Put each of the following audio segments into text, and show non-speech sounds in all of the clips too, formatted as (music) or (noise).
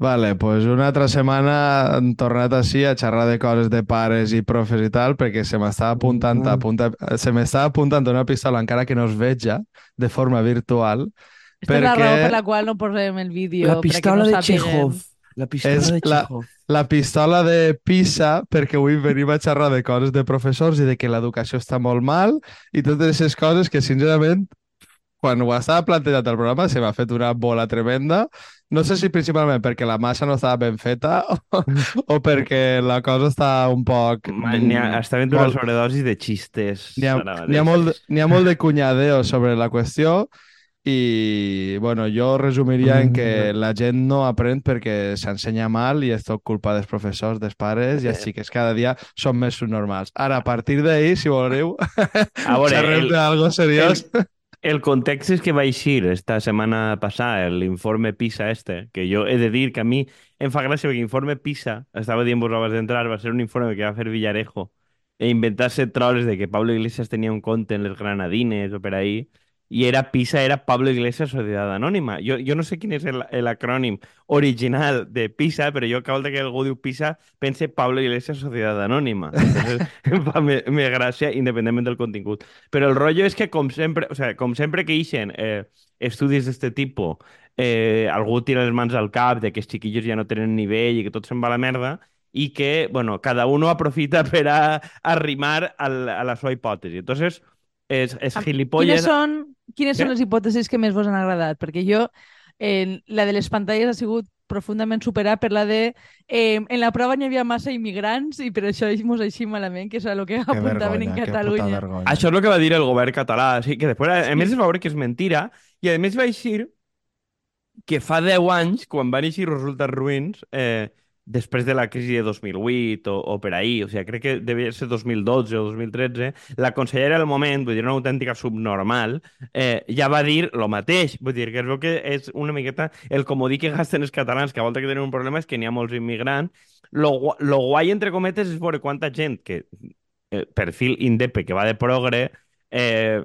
Vale, pues una altra setmana hem tornat així a xerrar de coses de pares i profes i tal, perquè se m'estava apuntant, Mm. apunta, se m'estava apuntant una pistola encara que no es veja de forma virtual. Esta és la perquè- raó per la qual no posem el vídeo. La perquè pistola no de. Chekhov. La pistola És de la- Chekhov. La pistola de Pisa, perquè avui venim a xerrar de coses de professors i de que l'educació està molt mal i totes aquestes coses que, sincerament, quan ho estava plantejat el programa se m'ha fet una bola tremenda. No sé si principalment perquè la massa no estava ben feta (laughs) o, o perquè la cosa està un poc... Ma- N'hi ha, està havent una molt- sobredosi de xistes. N'hi ha, ha, molt, ha molt de (laughs) cunyadeo sobre la qüestió i, bueno, jo resumiria en que la gent no aprèn perquè s'ensenya mal i és tot culpa dels professors, dels pares i els xiquets cada dia són més subnormals. Ara, a partir d'ahir, si voleu, A veure, (laughs) xerrem d'algo seriós. el context és que va eixir esta setmana passada l'informe PISA este, que jo he de dir que a mi em fa gràcia perquè l'informe PISA, estava dient vos abans d'entrar, va ser un informe que va fer Villarejo e inventar-se de que Pablo Iglesias tenia un compte en les Granadines o per ahí, i era PISA, era Pablo Iglesias Sociedad Anònima. Jo, jo no sé quin és el- l'acrònim original de PISA, però jo cada volta que algú diu PISA pense Pablo Iglesias Sociedad Anònima. Entonces, (laughs) (laughs) em fa més, més gràcia, independentment del contingut. Però el rollo és que, com sempre, o sea, com sempre que ixen eh, estudis d'aquest tipus, eh, algú tira les mans al cap de que els xiquillos ja no tenen nivell i que tot se'n va a la merda, i que, bueno, cada uno aprofita (laughs) per a, arrimar al, a la seva hipòtesi. Entonces, és, és Quines gilipolles... són, quines són les hipòtesis que més vos han agradat? Perquè jo, eh, la de les pantalles ha sigut profundament superat per la de eh, en la prova n'hi havia massa immigrants i per això mos així malament, que és el que apuntaven en vergonya, puta Catalunya. Això és el que va dir el govern català. Així que després, a, a més, es va veure que és mentira i a més va eixir que fa 10 anys, quan van eixir resultats ruïns, eh, després de la crisi de 2008 o, o per ahir, o sigui, crec que devia ser 2012 o 2013, la consellera del moment, vull dir, una autèntica subnormal, eh, ja va dir el mateix. Vull dir, que es veu que és una miqueta el comodí que gasten els catalans, que a volta que tenen un problema és que n'hi ha molts immigrants. Lo, lo guai, entre cometes, és veure quanta gent que eh, perfil indepe que va de progre eh,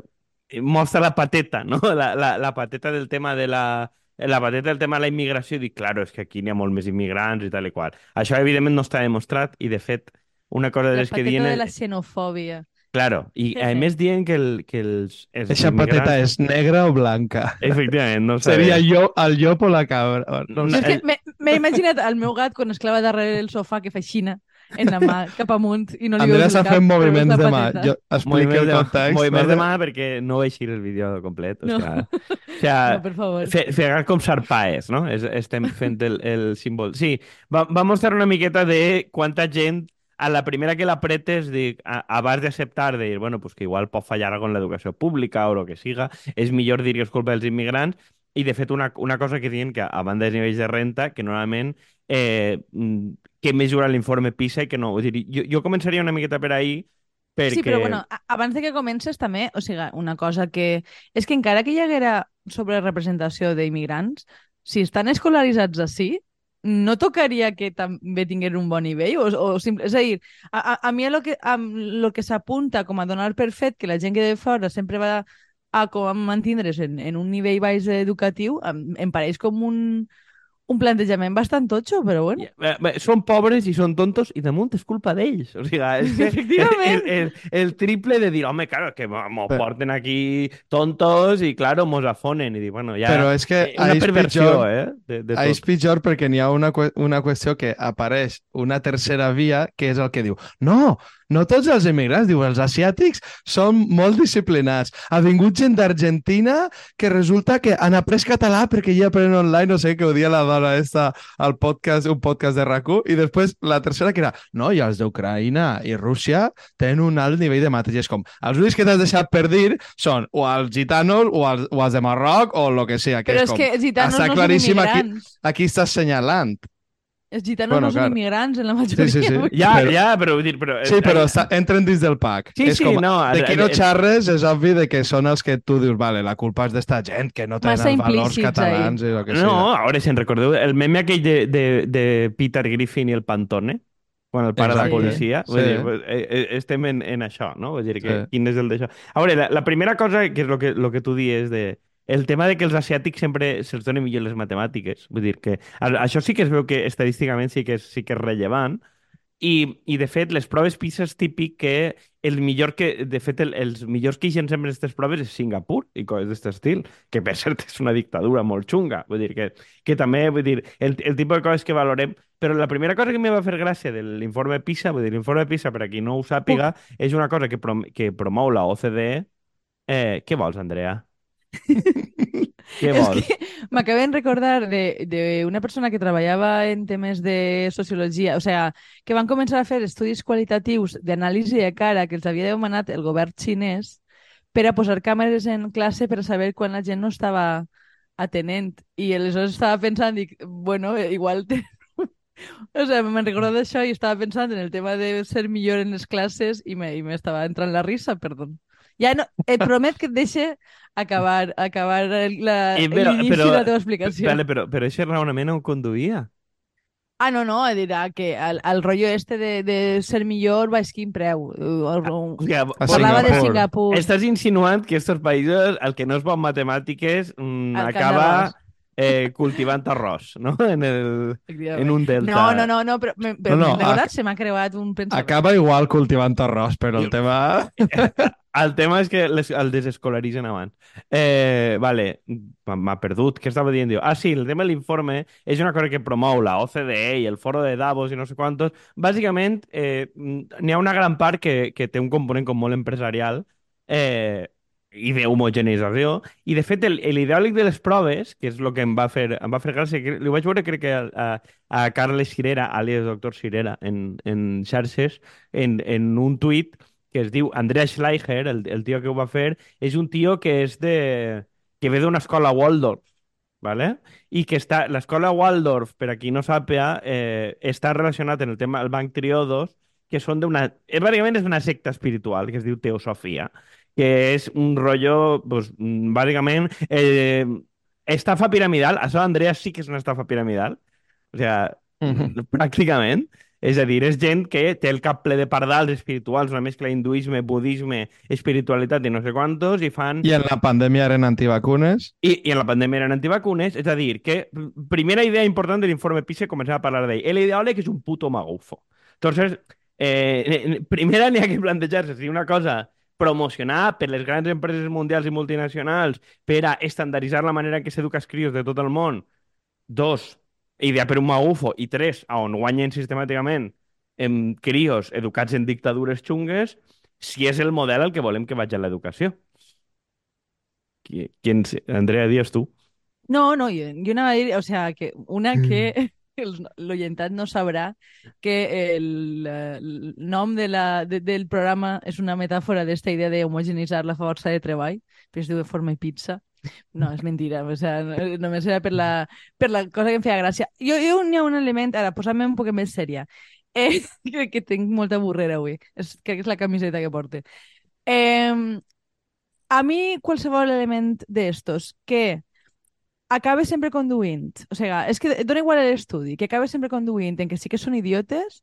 mostra la pateta, no? (laughs) La, la, la pateta del tema de la la pateta del tema de la immigració i dic, claro, és que aquí n'hi ha molt més immigrants i tal i qual. Això, evidentment, no està demostrat i, de fet, una cosa de La les que pateta diuen... de la xenofòbia. Claro, i (laughs) a més diuen que, el, que els, els Eixa pateta és negra o blanca? Efectivament, no ho (laughs) Seria jo, el llop o la cabra? No, No, és que el- m'he m'he imaginat el meu gat quan es clava darrere el sofà que fa xina en la mà cap amunt i no li Andrea veus està el cap, fent però moviments de mà. Jo explico Moviments el de, context. moviments no? de mà perquè no eixir el vídeo complet. O No. sigui, o sigui, No, per favor. Fe, fegar com sarpaes, no? És, estem fent el, el símbol. Sí, va, va mostrar una miqueta de quanta gent a la primera que l'apretes, dic, a- abans d'acceptar, de dir, bueno, pues que igual pot fallar algo en l'educació pública o el que siga, és millor dir que és culpa dels immigrants i, de fet, una, una cosa que diuen que a banda dels nivells de renta, que normalment eh, mm, que mesura l'informe PISA i que no. Dir, jo, jo començaria una miqueta per ahir perquè... Sí, però bueno, abans de que comences també, o sigui, una cosa que... És que encara que hi haguera sobre representació d'immigrants, si estan escolaritzats així, no tocaria que també tinguin un bon nivell? O, o simple... És a dir, a, a, a mi el que, a, lo que s'apunta com a donar per fet que la gent que de fora sempre va a com mantindre's en, en un nivell baix educatiu, em, em pareix com un, un plantejament bastant totxo, però bueno. Són pobres i són tontos i damunt és culpa d'ells. O sigui, és que (laughs) Efectivament. El, el, el triple de dir, home, claro, que m'ho Però- porten aquí tontos i, claro, mos afonen. I dir, bueno, ja... Però és que eh, una és perversió, pitjor. eh? De, de Ahí és tot. pitjor perquè n'hi ha una, una qüestió que apareix una tercera via, que és el que diu no, no tots els immigrants, diu, els asiàtics són molt disciplinats. Ha vingut gent d'Argentina que resulta que han après català perquè ja aprenen online, no sé, que ho dia la dona esta al podcast, un podcast de rac i després la tercera que era, no, i els d'Ucraïna i Rússia tenen un alt nivell de és com, els únics que t'has deixat per dir són o els gitanos o els, o els de Marroc o el que. Que Però és és com, que gitanos està no són claríssim aquí- immigrants. aquí estàs senyalant. Els gitanos Bueno, no són clar. immigrants en la majoria. Sí, sí, sí. vull dir. Ja, Però- ja, però vull dir... Però, Sí, però està, entren dins del pack. Sí, és sí, com, no, de qui no xarres és obvi de que són els que tu dius, vale, la culpa és d'esta gent que no tenen valors catalans i el que No, sigui. ara se'n recordeu el meme aquell de, de, de Peter Griffin i el Pantone? Quan el pare de la policia. Vull Sí. dir, pues, eh, eh, estem en, en això, no? Vull dir, que, Sí. quin és el d'això? A veure, la, la primera cosa, que és el que, lo que tu dies de el tema de que els asiàtics sempre se'ls donen millor les matemàtiques. Vull dir que això sí que es veu que estadísticament sí que és, sí que és rellevant. I, I, de fet, les proves PISA és típic que el millor que, de fet, el, els millors que eixen sempre aquestes proves és Singapur i coses d'aquest estil, que per cert és una dictadura molt xunga. Vull dir que, que també, vull dir, el, el tipus de coses que valorem... Però la primera cosa que em va fer gràcia de l'informe PISA, vull dir, l'informe PISA, per a qui no ho sàpiga, és una cosa que, prom que promou la OCDE. Eh, què vols, Andrea? (laughs) què És vols? que m'acabem de recordar de, de una persona que treballava en temes de sociologia, o sea, que van començar a fer estudis qualitatius d'anàlisi de cara que els havia demanat el govern xinès per a posar càmeres en classe per a saber quan la gent no estava atenent. I aleshores estava pensant, dic, bueno, igual... Te... (laughs) O sea, me'n recordat d'això i estava pensant en el tema de ser millor en les classes i m'estava entrant la risa, perdó. Ja no, et promet que et deixe acabar, acabar el- la- Eh, però- l'inici però- de la teva explicació. Vale, però, però aquest raonament on conduïa? Ah, no, no, dirà que el, el rotllo este de, de ser millor va quin preu. O- o- O sigui, A Parlava de Singapur. Estàs insinuant que aquests països, el que no és bon matemàtiques, mm, camp acaba d'arròs. Eh, cultivant arròs, no? (laughs) En, el, en un delta. No, no, no, no, però, me- però No, no, ac- se m'ha creuat un pensament. Acaba igual cultivant arròs, però el tema... (laughs) El tema és que les, el desescolaritzen abans. Eh, vale, m'ha m'ha perdut. Què estava dient? Diu, ah, sí, el tema de l'informe és una cosa que promou la OCDE i el foro de Davos i no sé quantos. Bàsicament, eh, n'hi ha una gran part que, que té un component com molt empresarial eh, i d'homogeneïtzació. I, de fet, el, el ideòlic de les proves, que és el que em va fer, em va fer gràcia, que li vaig veure, crec que a, a Carles Cirera, alias doctor Cirera, en, en xarxes, en, en un tuit que es diu Andrea Schleicher, el, el tio que ho va fer, és un tio que és de... que ve d'una escola Waldorf, ¿vale? I que està... L'escola Waldorf, per a qui no sàpia, eh, està relacionat en el tema del Banc Triodos, que són d'una... eh, Bàsicament és una secta espiritual que es diu Teosofia, que és un rotllo, pues, mm, bàsicament, eh, estafa piramidal. Això, Andrea, sí que és una estafa piramidal. O sea, pràcticament. És a dir, és gent que té el cap ple de pardals espirituals, una mescla hinduisme, budisme, espiritualitat i no sé quantos, i fan... I en la pandèmia eren antivacunes. I, I en la pandèmia eren antivacunes, és a dir, que primera idea important de l'informe PISA començar a parlar d'ell. El ideòleg és un puto magufo. Entonces, eh, primera n'hi ha que plantejar-se si una cosa promocionar per les grans empreses mundials i multinacionals per a estandarditzar la manera en què s'educa els crios de tot el món. Dos, idea per un magufo. I tres, a on guanyen sistemàticament en crios educats en dictadures xungues, si és el model al que volem que vagi a l'educació. Qui, qui ens... Andrea, dies tu. No, no, jo, jo anava a dir, o sea, que una que l'oyentat no sabrà que el, el nom de la, de, del programa és una metàfora d'esta idea de homogeneitzar la força de treball, però es diu de forma pizza. No, és mentira, o sea, no- només era per la, per la cosa que em feia gràcia. Jo, jo n'hi ha un element, ara, posant-me un poc més sèria, eh, (laughs) crec que tinc molta burrera avui, és, crec que és la camiseta que porte. Eh, a mi qualsevol element d'estos que acabe sempre conduint, o sigui, és que dona igual l'estudi, que acabe sempre conduint en que sí que són idiotes,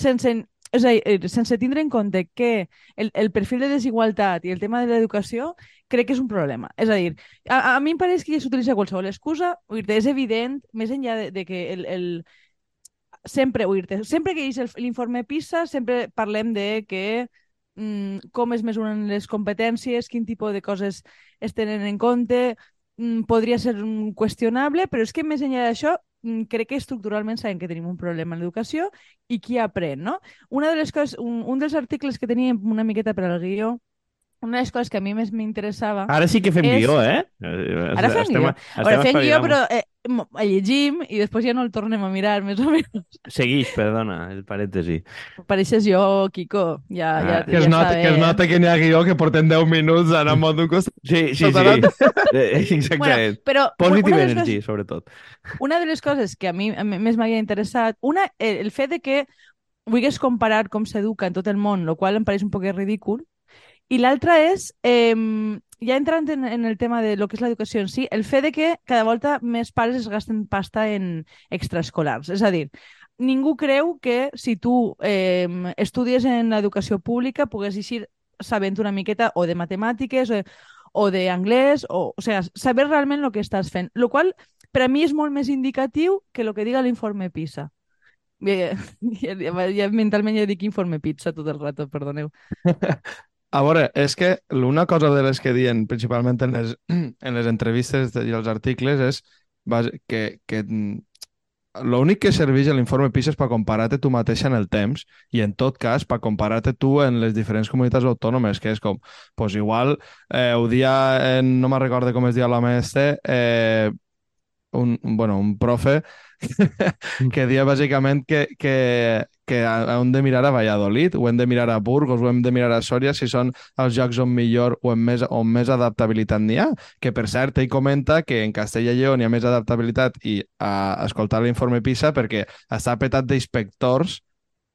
sense, és a dir, eh, sense tindre en compte que el, el perfil de desigualtat i el tema de l'educació crec que és un problema. És a dir, a, a mi em pareix que ja s'utilitza qualsevol excusa, és evident, més enllà de, de que el, el, sempre, vull dir sempre que ha l'informe PISA, sempre parlem de que mm, com es mesuren les competències, quin tipus de coses es tenen en compte, podria ser mm, qüestionable, però és que més enllà d'això, mm, crec que estructuralment sabem que tenim un problema en l'educació i qui aprèn, no? Una de les coses, un, un dels articles que teníem una miqueta per al guió, una de les coses que a mi més m'interessava... Ara sí que fem És- guió, eh? Ara fem estem- guió. estem Ara fem guió, però eh, el llegim i després ja no el tornem a mirar, més o menys. Seguix, perdona, el parèntesi. Pareixes jo, Kiko. Ja, Ah, ja, Que es, ja nota, que es nota que n'hi ha guió que portem 10 minuts anant amb d'un costat. Sí, sí, sí. Eh, (laughs) Exactament. Però Positive una de les energy, coses- sobretot. una de les coses que a mi a mi més m'havia interessat, una, el, el fet de que vulguis comparar com s'educa en tot el món, el qual em pareix un poc ridícul, i l'altra és, eh, ja entrant en, en el tema de lo que és l'educació en si, el fet de que cada volta més pares es gasten pasta en extraescolars. És a dir, ningú creu que si tu eh, estudies en l'educació pública pugues eixir sabent una miqueta o de matemàtiques o, o d'anglès, o, o sigui, saber realment el que estàs fent. Lo qual, per a mi, és molt més indicatiu que el que diga l'informe PISA. Ja, (laughs) ja, ja, ja, mentalment ja dic informe pizza tot el rato, perdoneu. (laughs) A veure, és que una cosa de les que diuen principalment en les, (clears throat) en les entrevistes i els articles és que, que l'únic que serveix l'informe PISA és per comparar-te tu mateixa en el temps i en tot cas per comparar-te tu en les diferents comunitats autònomes, que és com, pues igual, eh, ho dia, en, no me'n recordo com es dia l'home este, eh, un, bueno, un profe (laughs) que dia bàsicament que, que, que hem de mirar a Valladolid, o hem de mirar a Burgos, o hem de mirar a Sòria, si són els jocs on millor o on més, on més adaptabilitat n'hi ha. Que, per cert, ell comenta que en Castella i Lleó n'hi ha més adaptabilitat i a escoltar l'informe PISA perquè està petat d'inspectors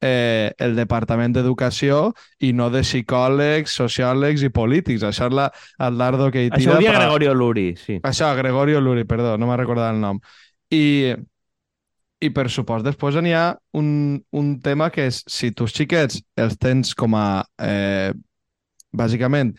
eh, el Departament d'Educació i no de psicòlegs, sociòlegs i polítics. Això és la, el dardo que hi tira. Això ho per... Gregorio Luri, sí. Això, Gregorio Luri, perdó, no m'ha recordat el nom. I, i per supost, després n'hi ha un, un tema que és si tus xiquets els tens com a... Eh, bàsicament,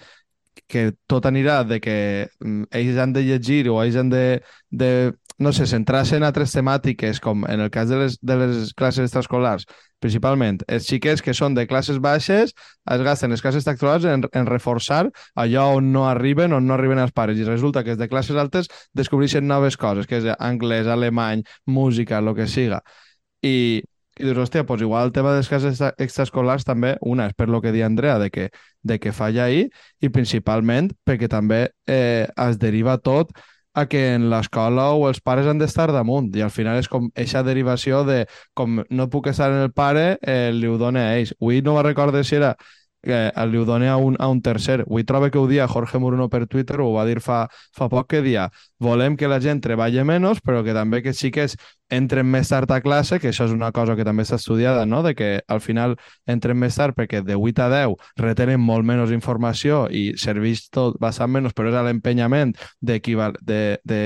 que tot anirà de que mm, ells han de llegir o ells han de, de no sé, centrar-se en altres temàtiques, com en el cas de les, de les classes extraescolars, principalment, els xiquets que són de classes baixes es gasten les classes extraescolars en, en reforçar allò on no arriben, on no arriben els pares, i resulta que els de classes altes descobreixen noves coses, que és anglès, alemany, música, el que siga. I, i dius, hòstia, pues igual el tema de les classes extraescolars també, una és per lo que di Andrea, de que, de que falla ahir, i principalment perquè també eh, es deriva tot a que en l'escola o els pares han d'estar damunt i al final és com eixa derivació de com no puc estar en el pare, eh, li ho dona a ells. Avui no me recordo si era eh, li ho doni a un, a un tercer. Avui trobo que ho dia Jorge Moruno per Twitter, ho va dir fa, fa poc que dia volem que la gent treballi menys, però que també que sí que entren més tard a classe, que això és una cosa que també està estudiada, no? de que al final entren més tard perquè de 8 a 10 retenen molt menys informació i serveix tot bastant menys, però és l'empenyament de, de, de,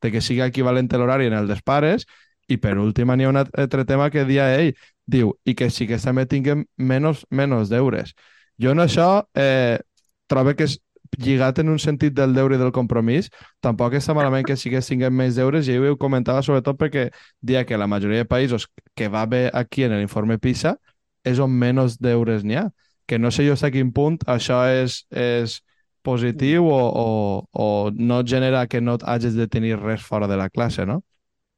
de que sigui equivalent l'horari en el dels pares, i per últim n'hi ha un altre tema que dia ell, diu, i que sí que també tinguem menys, menys deures. Jo en això eh, trobo que és lligat en un sentit del deure i del compromís, tampoc està malament que sigués tinguem més deures, i ho comentava sobretot perquè dia que la majoria de països que va bé aquí en l'informe PISA és on menys deures n'hi ha. Que no sé jo a quin punt això és, és positiu o, o, o no genera que no hagis de tenir res fora de la classe, no?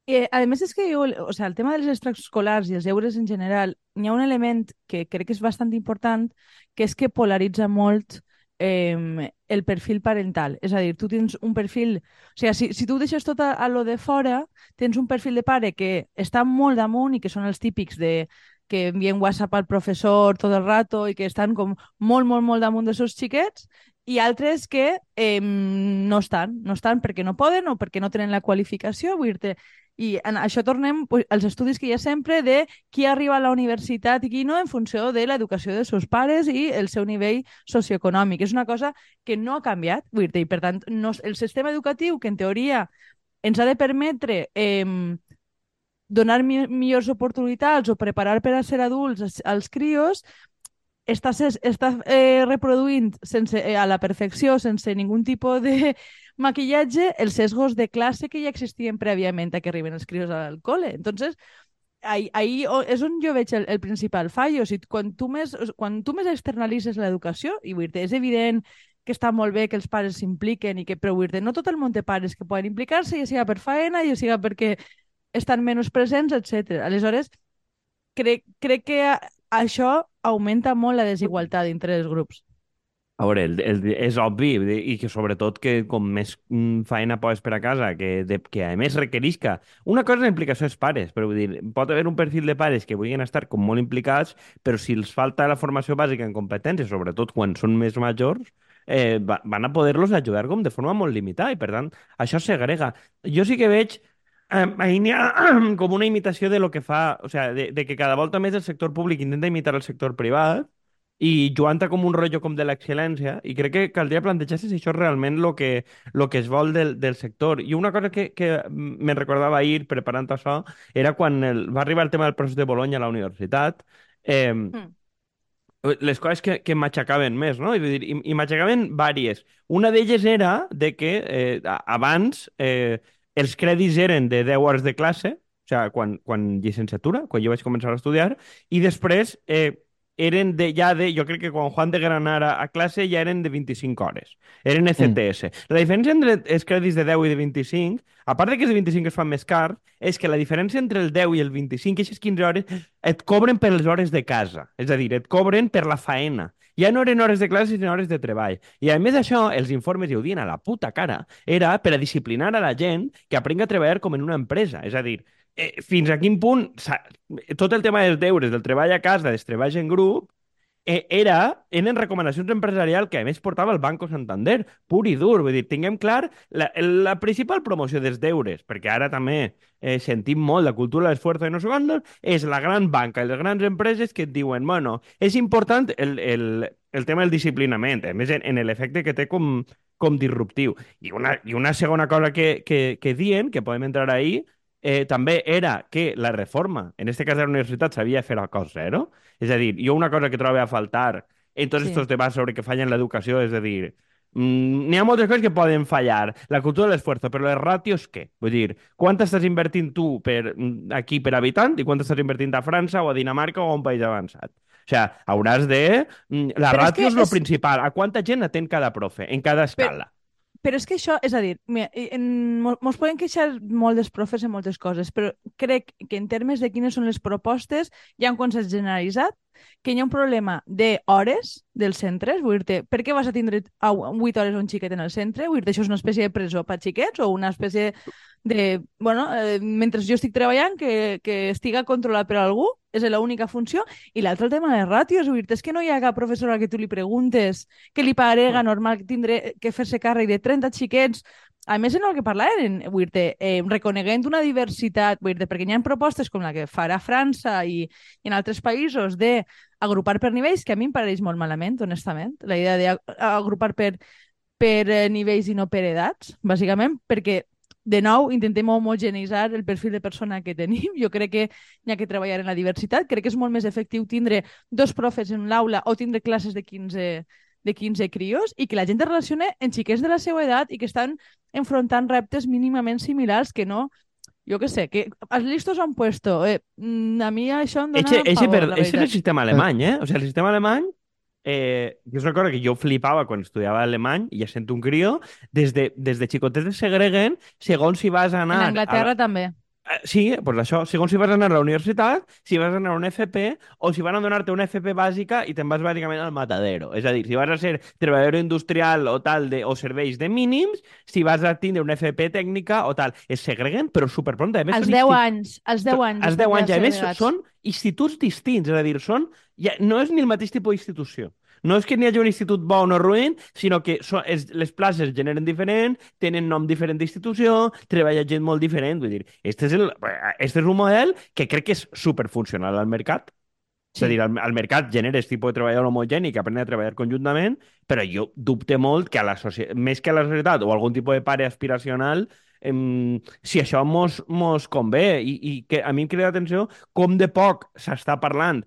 I, a més, és que jo, o sea, el tema dels extraescolars i els deures en general, hi ha un element que crec que és bastant important, que és que polaritza molt eh, el perfil parental. És a dir, tu tens un perfil... O sigui, si, si tu deixes tot a, a lo de fora, tens un perfil de pare que està molt damunt i que són els típics de que envien WhatsApp al professor tot el rato i que estan com molt, molt, molt damunt dels seus xiquets i altres que eh, no estan, no estan perquè no poden o perquè no tenen la qualificació. Vull dir i en això tornem als estudis que hi ha sempre de qui arriba a la universitat i qui no en funció de l'educació dels seus pares i el seu nivell socioeconòmic. És una cosa que no ha canviat, vull dir i per tant, no, el sistema educatiu que en teoria ens ha de permetre eh, donar mi millors oportunitats o preparar per a ser adults als, als crios, està, està eh, reproduint sense, eh, a la perfecció, sense ningun tipus de (laughs) maquillatge, els sesgos de classe que ja existien prèviament a que arriben els crios al col·le. Entonces, ahí, ahí és on jo veig el, el principal fallo. O sigui, quan tu més, quan tu més externalitzes l'educació, i vull dir és evident que està molt bé que els pares s'impliquen i que, però vull dir no tot el món té pares que poden implicar-se, ja siga per faena, ja siga perquè estan menys presents, etc. Aleshores, crec, crec que això augmenta molt la desigualtat entre els grups. A veure, el, el, és obvi i que sobretot que com més mm, feina poses per a casa, que, de, que a més requerisca... Una cosa és la implicació dels pares, però vull dir, pot haver un perfil de pares que vulguin estar com molt implicats, però si els falta la formació bàsica en competències, sobretot quan són més majors, eh, van a poder-los ajudar com de forma molt limitada i, per tant, això segrega. Jo sí que veig ahir n'hi ha (clears throat) com una imitació de lo que fa, o sea, de, de que cada volta més el sector públic intenta imitar el sector privat i Joanta com un rotllo com de l'excel·lència i crec que caldria plantejar-se si això és realment el que, lo que es vol del, del sector. I una cosa que, que me recordava ahir preparant això era quan el, va arribar el tema del procés de Bologna a la universitat. Eh, mm. les coses que, que m'aixecaven més, no? I, vull dir, i, i m'aixecaven vàries. Una d'elles era de que eh, a- abans eh, els crèdits eren de 10 hores de classe, o sigui, quan, quan llicenciatura, quan jo vaig començar a estudiar, i després eh, eren de, ja de, jo crec que quan Juan de Granara a classe ja eren de 25 hores. Eren ECTS. La diferència entre els crèdits de 10 i de 25, a part de que els de 25 es fan més car, és que la diferència entre el 10 i el 25, aquestes 15 hores, et cobren per les hores de casa. És a dir, et cobren per la faena. Ja no eren hores de classe, sinó hores de treball. I a més d'això, els informes, i ho diuen a la puta cara, era per a disciplinar a la gent que aprenga a treballar com en una empresa. És a dir, eh, fins a quin punt tot el tema dels deures, del treball a casa, dels treballs en grup, era, eren recomanacions empresarials que a més portava el Banco Santander, pur i dur. Vull dir, tinguem clar la, la principal promoció dels deures, perquè ara també eh, sentim molt la cultura de l'esforç i no sé és la gran banca i les grans empreses que et diuen, bueno, és important el, el, el tema del disciplinament, a més en, en l'efecte que té com, com disruptiu. I una, I una segona cosa que, que, que dient, que podem entrar ahí, eh, també era que la reforma, en este cas de la universitat, s'havia de fer a cost zero. És a dir, jo una cosa que trobo a faltar en tots Sí. aquests debats sobre que fallen l'educació, és a dir, mm, n'hi ha moltes coses que poden fallar. La cultura de l'esforç, però les ràtios què? Vull dir, quant estàs invertint tu per, mm, aquí per habitant i quant estàs invertint a França o a Dinamarca o a un país avançat? O sigui, hauràs de... mm, La Però és ràtio que és lo és- principal. A quanta gent atén cada profe, en cada escala? Però és que això, és a dir, mira, en, mo- mos podem queixar molt dels profes en moltes coses, però crec que en termes de quines són les propostes hi ha un consens generalitzat que hi ha un problema d'hores dels centres, vull dir per què vas a tindre a 8 hores un xiquet en el centre? Vull dir això és una espècie de presó per xiquets o una espècie de... Bueno, eh, mentre jo estic treballant, que, que estiga controlat per algú, és l'única funció. I l'altre el tema de ràtios, dir és que no hi ha cap professora que tu li preguntes que li parega normal que tindré que fer-se càrrec de 30 xiquets a més, en el que vull dir eh, reconeguent una diversitat, dir perquè hi ha propostes com la que farà França i, i en altres països de agrupar per nivells, que a mi em pareix molt malament, honestament, la idea d'agrupar per, per eh, nivells i no per edats, bàsicament, perquè de nou, intentem homogenitzar el perfil de persona que tenim. Jo crec que hi ha que treballar en la diversitat. Crec que és molt més efectiu tindre dos profes en l'aula o tindre classes de 15, de 15 crios i que la gent es relacione en xiquets de la seva edat i que estan enfrontant reptes mínimament similars que no jo què sé, que els listos han puesto. Eh, mm, a mi això em dona Eixe, eixe, per, la eixe és el sistema alemany, eh? O sigui, el sistema alemany eh, jo recordo que jo flipava quan estudiava alemany i ja sento un crio, des de, des de xicotets es segreguen segons si vas a En anar... Anglaterra a, també. Eh, Sí, pues això, segons si vas anar a la universitat, si vas anar a una FP o si van a donar-te una FP bàsica i te'n vas bàsicament al matadero. És a dir, si vas a ser treballador industrial o tal de, o serveis de mínims, si vas a tindre una FP tècnica o tal. Es segreguen, però superpront. A més, Als són 10 insti- anys, als 10 anys. als estan 10 anys. a més, segregats. són instituts distints. És a dir, són, ja, no és ni el mateix tipus d'institució. No és que n'hi hagi un institut bo o no ruïn, sinó que són, és, les places generen diferent, tenen nom diferent d'institució, treballa gent molt diferent. Vull dir, este és, el, este és un model que crec que és superfuncional al mercat. Sí. És a dir, al, al mercat genera aquest tipus de treballador homogeni que aprenen a treballar conjuntament, però jo dubte molt que a la societat, més que a la societat o algun tipus de pare aspiracional, em, si això mos, mos convé i, i que a mi em crida atenció com de poc s'està parlant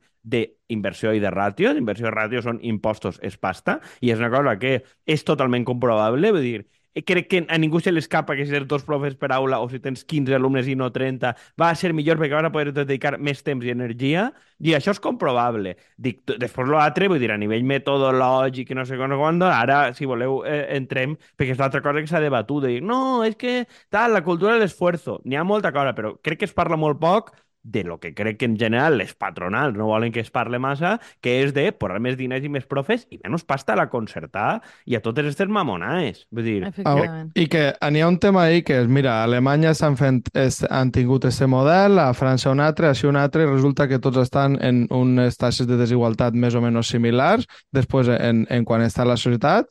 d'inversió i de ràtios. Inversió i ràtios són impostos, és pasta, i és una cosa que és totalment comprovable. Vull dir, eh, crec que a ningú se li escapa que si tens dos profes per aula o si tens 15 alumnes i no 30 va a ser millor perquè vas a poder dedicar més temps i energia i això és comprovable. Dic, després l'altre, vull dir, a nivell metodològic i no sé com, quan, ara, si voleu, eh, entrem, perquè és l'altra cosa que s'ha debatut, de dir, no, és que tal, la cultura de l'esforço, n'hi ha molta cosa, però crec que es parla molt poc de lo que crec que en general les patronals no volen que es parle massa, que és de posar més diners i més profes i menys pasta a la concertar i a totes aquestes mamonaes. Vull dir, Efectivament. I que n'hi ha un tema ahí que és, mira, a Alemanya s'han fet, es, han tingut este model, a França un altre, així un altre, i resulta que tots estan en unes taxes de desigualtat més o menys similars, després en, en quan està la societat,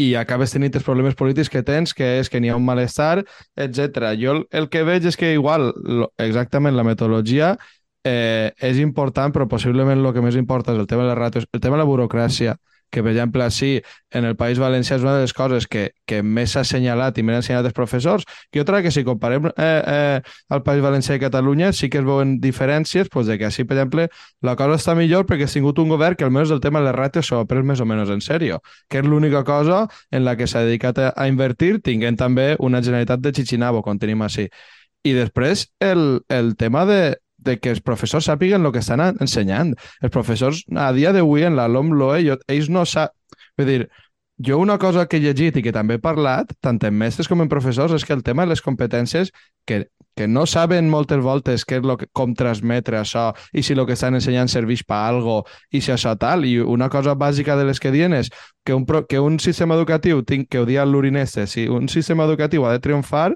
i acabes tenint els problemes polítics que tens, que és que n'hi ha un malestar, etc. Jo el, que veig és que igual, exactament la metodologia eh, és important, però possiblement el que més importa és el tema de les ràtios, el tema de la burocràcia, que per exemple, sí, en el País Valencià és una de les coses que, que més s'ha assenyalat i més han ensenyat els professors, i otra que si comparem eh, eh, el País Valencià i Catalunya sí que es veuen diferències, pues, de que així, per exemple, la cosa està millor perquè has tingut un govern que almenys el tema de les ràtios s'ho ha pres més o menys en sèrio, que és l'única cosa en la que s'ha dedicat a, a invertir, tinguent també una generalitat de Chichinabo, com tenim així. I després el, el tema de, de que els professors sàpiguen el que estan ensenyant. Els professors, a dia d'avui, en la LOM-LOE, ells no sap... Vull dir, jo una cosa que he llegit i que també he parlat, tant en mestres com en professors, és que el tema de les competències, que, que no saben moltes voltes què és lo que, com transmetre això i si el que estan ensenyant serveix per algo i si això tal. I una cosa bàsica de les que diuen és que un, que un sistema educatiu, tinc que ho dia l'urineste, si un sistema educatiu ha de triomfar,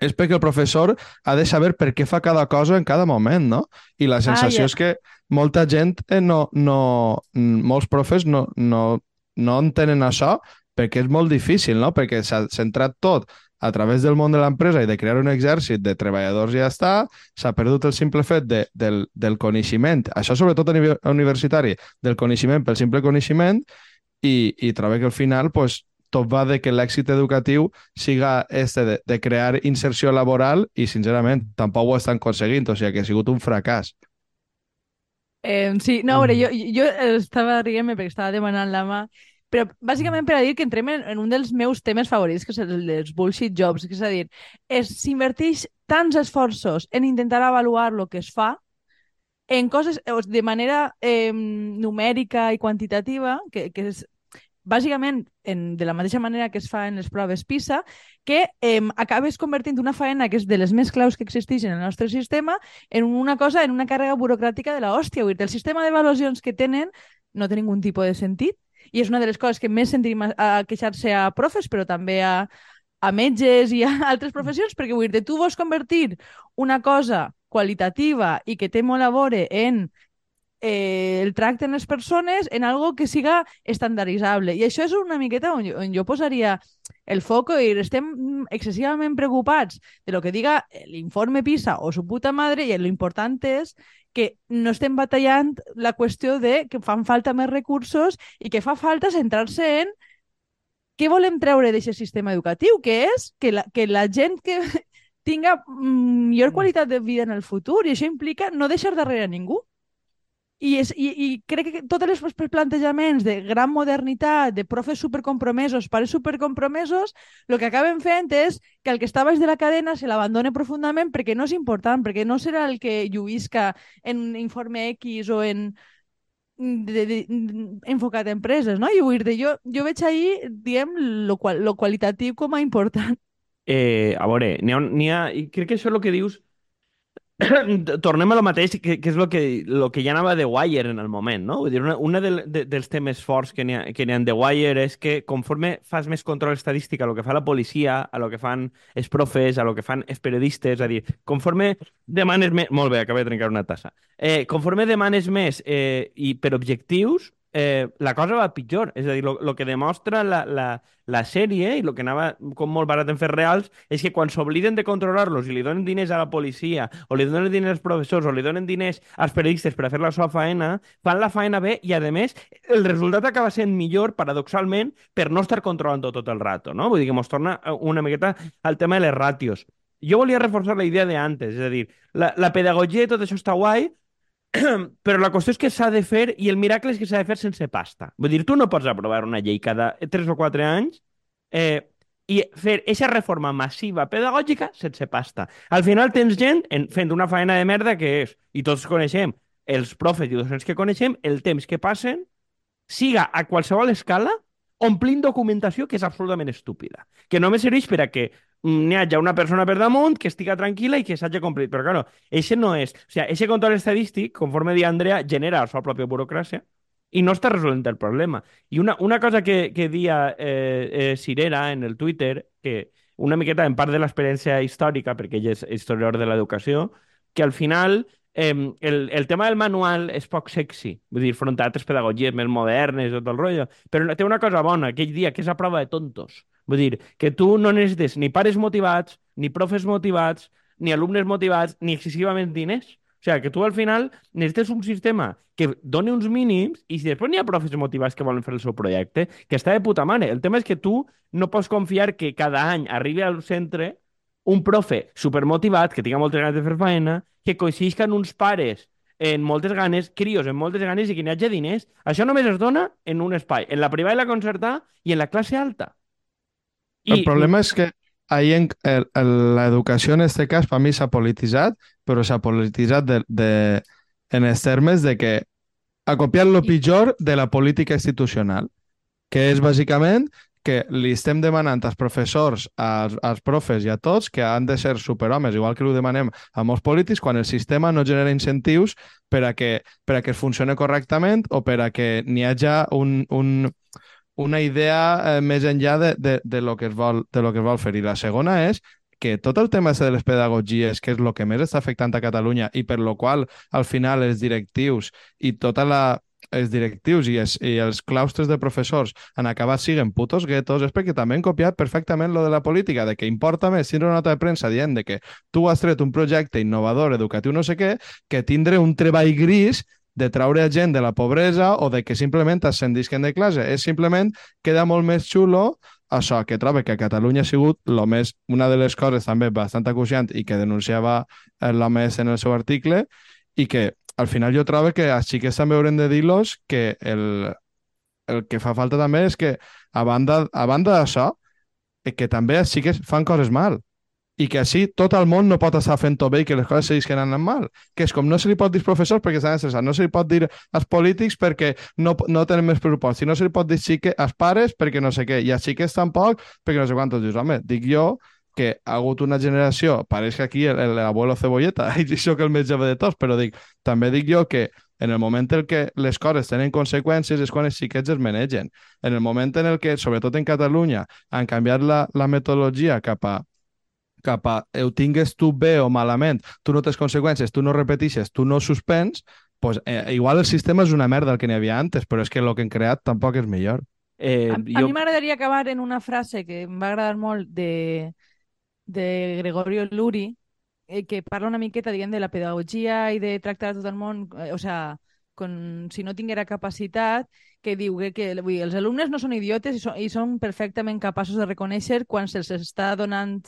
és perquè el professor ha de saber per què fa cada cosa en cada moment, no? I la sensació ah, ja. és que molta gent, eh, no, no, molts profes no, no, no entenen això perquè és molt difícil, no? Perquè s'ha centrat tot a través del món de l'empresa i de crear un exèrcit de treballadors ja està, s'ha perdut el simple fet de, del, del coneixement, això sobretot a nivell universitari, del coneixement pel simple coneixement, i, i trobo que al final pues, tot va de que l'èxit educatiu siga este de, de crear inserció laboral i, sincerament, tampoc ho estan aconseguint, o sigui que ha sigut un fracàs. Eh, sí, no, a veure, jo, jo estava rient-me perquè estava demanant la mà, però bàsicament per a dir que entrem en, en un dels meus temes favorits, que és el dels bullshit jobs, que és a dir, s'inverteix tants esforços en intentar avaluar el que es fa, en coses de manera eh, numèrica i quantitativa, que, que és bàsicament, en, de la mateixa manera que es fa en les proves PISA, que eh, acabes convertint una faena que és de les més claus que existeixen en el nostre sistema en una cosa, en una càrrega burocràtica de la. Vull dir, el sistema d'avaluacions que tenen no té ningun tipus de sentit i és una de les coses que més sentim a, a queixar-se a profes, però també a, a metges i a (laughs) altres professions, perquè vull dir, tu vols convertir una cosa qualitativa i que té molt a veure en eh, el tracte en les persones en algo que siga estandarditzable. I això és una miqueta on jo, on jo posaria el foc i estem excessivament preocupats de lo que diga l'informe PISA o su puta madre i l'important és que no estem batallant la qüestió de que fan falta més recursos i que fa falta centrar-se en què volem treure d'aquest sistema educatiu, que és que la, que la gent que (laughs) tinga millor qualitat de vida en el futur i això implica no deixar darrere ningú. I, és, i, I crec que tots els plantejaments de gran modernitat, de profes supercompromesos, pares supercompromesos, el que acaben fent és que el que està baix de la cadena se l'abandone profundament perquè no és important, perquè no serà el que lluïsca en informe X o en de, de, enfocat a empreses, no? I vull dir, jo, jo veig ahir, diem, lo, qual, lo qualitatiu com a important. Eh, a veure, n'hi ha, ha, i crec que això és el que dius (coughs) tornem a lo mateix, que, que és el que, lo que ja anava de Wire en el moment, no? Vull dir, una, una de, de, dels temes forts que n'hi ha, que ha de Wire és que conforme fas més control estadístic a lo que fa la policia, a lo que fan els profes, a lo que fan els periodistes, és a dir, conforme demanes més... Molt bé, acabo de trencar una tassa. Eh, conforme demanes més eh, i per objectius, eh, la cosa va pitjor. És a dir, el que demostra la, la, la sèrie i el que anava com molt barat en fer reals és que quan s'obliden de controlar-los i li donen diners a la policia o li donen diners als professors o li donen diners als periodistes per a fer la seva faena, fan la faena bé i, a més, el resultat acaba sent millor, paradoxalment, per no estar controlant tot el rato, no? Vull dir que mos torna una miqueta al tema de les ràtios. Jo volia reforçar la idea de antes, és a dir, la, la pedagogia i tot això està guai, (clears throat) però la qüestió és que s'ha de fer i el miracle és que s'ha de fer sense pasta. Vull dir, tu no pots aprovar una llei cada 3 o 4 anys eh, i fer aquesta reforma massiva pedagògica sense pasta. Al final tens gent en, fent una feina de merda que és, i tots coneixem, els profes i docents que coneixem, el temps que passen, siga a qualsevol escala, omplint documentació que és absolutament estúpida. Que només serveix per a que n'hi hagi una persona per damunt que estiga tranquil·la i que s'hagi complit. Però, claro, això no és... O sigui, aquest control estadístic, conforme dia Andrea, genera la seva pròpia burocràcia i no està resolent el problema. I una, una cosa que, que dia eh, eh, Cirera en el Twitter, que una miqueta en part de l'experiència històrica, perquè ell és historiador de l'educació, que al final eh, el, el tema del manual és poc sexy, vull dir, front a altres pedagogies més modernes i tot el rotllo, però té una cosa bona, aquell dia, que és a prova de tontos. Vull dir, que tu no necessites ni pares motivats, ni profes motivats, ni alumnes motivats, ni excessivament diners O sigui, que tu al final necessites un sistema que doni uns mínims i si després n'hi ha profes motivats que volen fer el seu projecte, que està de puta mare. El tema és que tu no pots confiar que cada any arribi al centre un profe supermotivat, que tinga moltes ganes de fer feina, que coincidisquen uns pares en moltes ganes, crios en moltes ganes i que n'hi hagi diners. Això només es dona en un espai, en la privada i la concertada i en la classe alta. I... El problema és que el, el, l'educació en este cas per mi s'ha polititzat, però s'ha polititzat de, de, en els termes de que ha copiat lo pitjor de la política institucional, que és bàsicament que li estem demanant als professors, als, als profes i a tots que han de ser superhomes, igual que ho demanem a molts polítics, quan el sistema no genera incentius per a que, per a que funcione correctament o per a que n'hi hagi un, un, una idea eh, més enllà de, de, de, lo que es vol, de lo que es vol fer. I la segona és que tot el tema de les pedagogies, que és el que més està afectant a Catalunya i per lo qual al final els directius i tota la, els directius i els, i els claustres de professors han acabat siguen putos guetos és perquè també han copiat perfectament lo de la política, de que importa més tindre una nota de premsa dient de que tu has tret un projecte innovador, educatiu, no sé què, que tindre un treball gris de traure gent de la pobresa o de que simplement ascendisquen de classe. És simplement, queda molt més xulo això, que trobo que a Catalunya ha sigut lo més, una de les coses també bastant acuciant i que denunciava eh, l'OMS en el seu article i que al final jo trobo que els xiquets també haurem de dir-los que el, el que fa falta també és que, a banda, a banda d'això, eh, que també els xiquets fan coses mal i que així tot el món no pot estar fent-ho bé i que les coses seguisquen anant mal. Que és com no se li pot dir als professors perquè estan estressats, no se li pot dir als polítics perquè no, no tenen més pressupost, i no se li pot dir xique, als pares perquè no sé què, i als xiquets tampoc perquè no sé quantos. Dius, home, dic jo que ha hagut una generació, pareix que aquí l'abuelo cebolleta, (laughs) i sóc el més jove de tots, però dic, també dic jo que en el moment en què les coses tenen conseqüències és quan els xiquets es manegen. En el moment en el que, sobretot en Catalunya, han canviat la, la metodologia cap a cap a ho tingues tu bé o malament, tu no tens conseqüències, tu no repetixes, tu no suspens, pues, eh, igual el sistema és una merda el que n'hi havia antes, però és que el que han creat tampoc és millor. Eh, a, jo... a mi m'agradaria acabar en una frase que em va agradar molt de, de Gregorio Luri, eh, que parla una miqueta, diguem, de la pedagogia i de tractar tot el món, eh, o sea, con, si no tinguera capacitat, que diu que, que vull dir, els alumnes no són idiotes i són, i són perfectament capaços de reconèixer quan se'ls està donant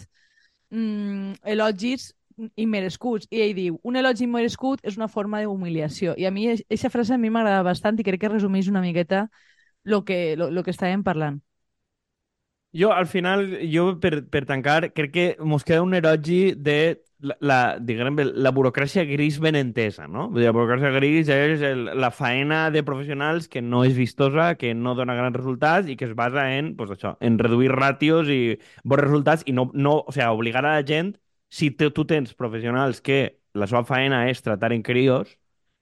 mm, elogis immerescuts. I ell diu, un elogi immerescut és una forma d'humiliació. I a mi, aquesta frase a mi m'agrada bastant i crec que resumeix una miqueta el que, lo, lo que estàvem parlant. Jo, al final, jo per, per tancar, crec que mos queda un erogi de la, la, diguem, la burocràcia gris ben entesa, no? La burocràcia gris és el, la faena de professionals que no és vistosa, que no dona grans resultats i que es basa en, pues, això, en reduir ràtios i bons resultats i no, no o sigui, obligar a la gent, si te, tu tens professionals que la seva faena és tratar en crios,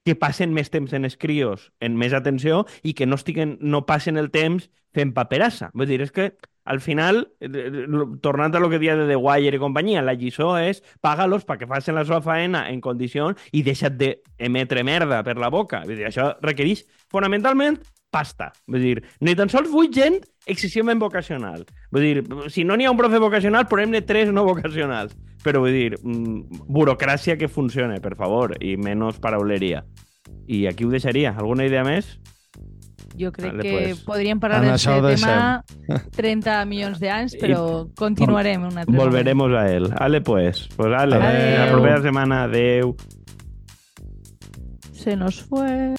que passen més temps en els crios, en més atenció, i que no, estiguen, no passen el temps fent paperassa. Vull dir, és que al final, eh, tornant a lo que dia de The Wire i companyia, la lliçó és paga-los perquè facin la seva faena en condicions i deixa't d'emetre merda per la boca. Vull dir, això requereix fonamentalment pasta. Vull dir, ni tan sols vull gent excessivament vocacional. Vull dir, si no n'hi ha un profe vocacional, posem-ne tres no vocacionals. Però vull dir, mm, burocràcia que funcione, per favor, i menys parauleria. I aquí ho deixaria. Alguna idea més? Jo crec vale, que pues, podríem parlar d'aquest tema 30 (laughs) milions d'anys, (laughs) però I, continuarem un altre Volveremos moment. a él. Ale, pues. Pues ale, Adeu. la propera semana. Adeu. Se nos fue.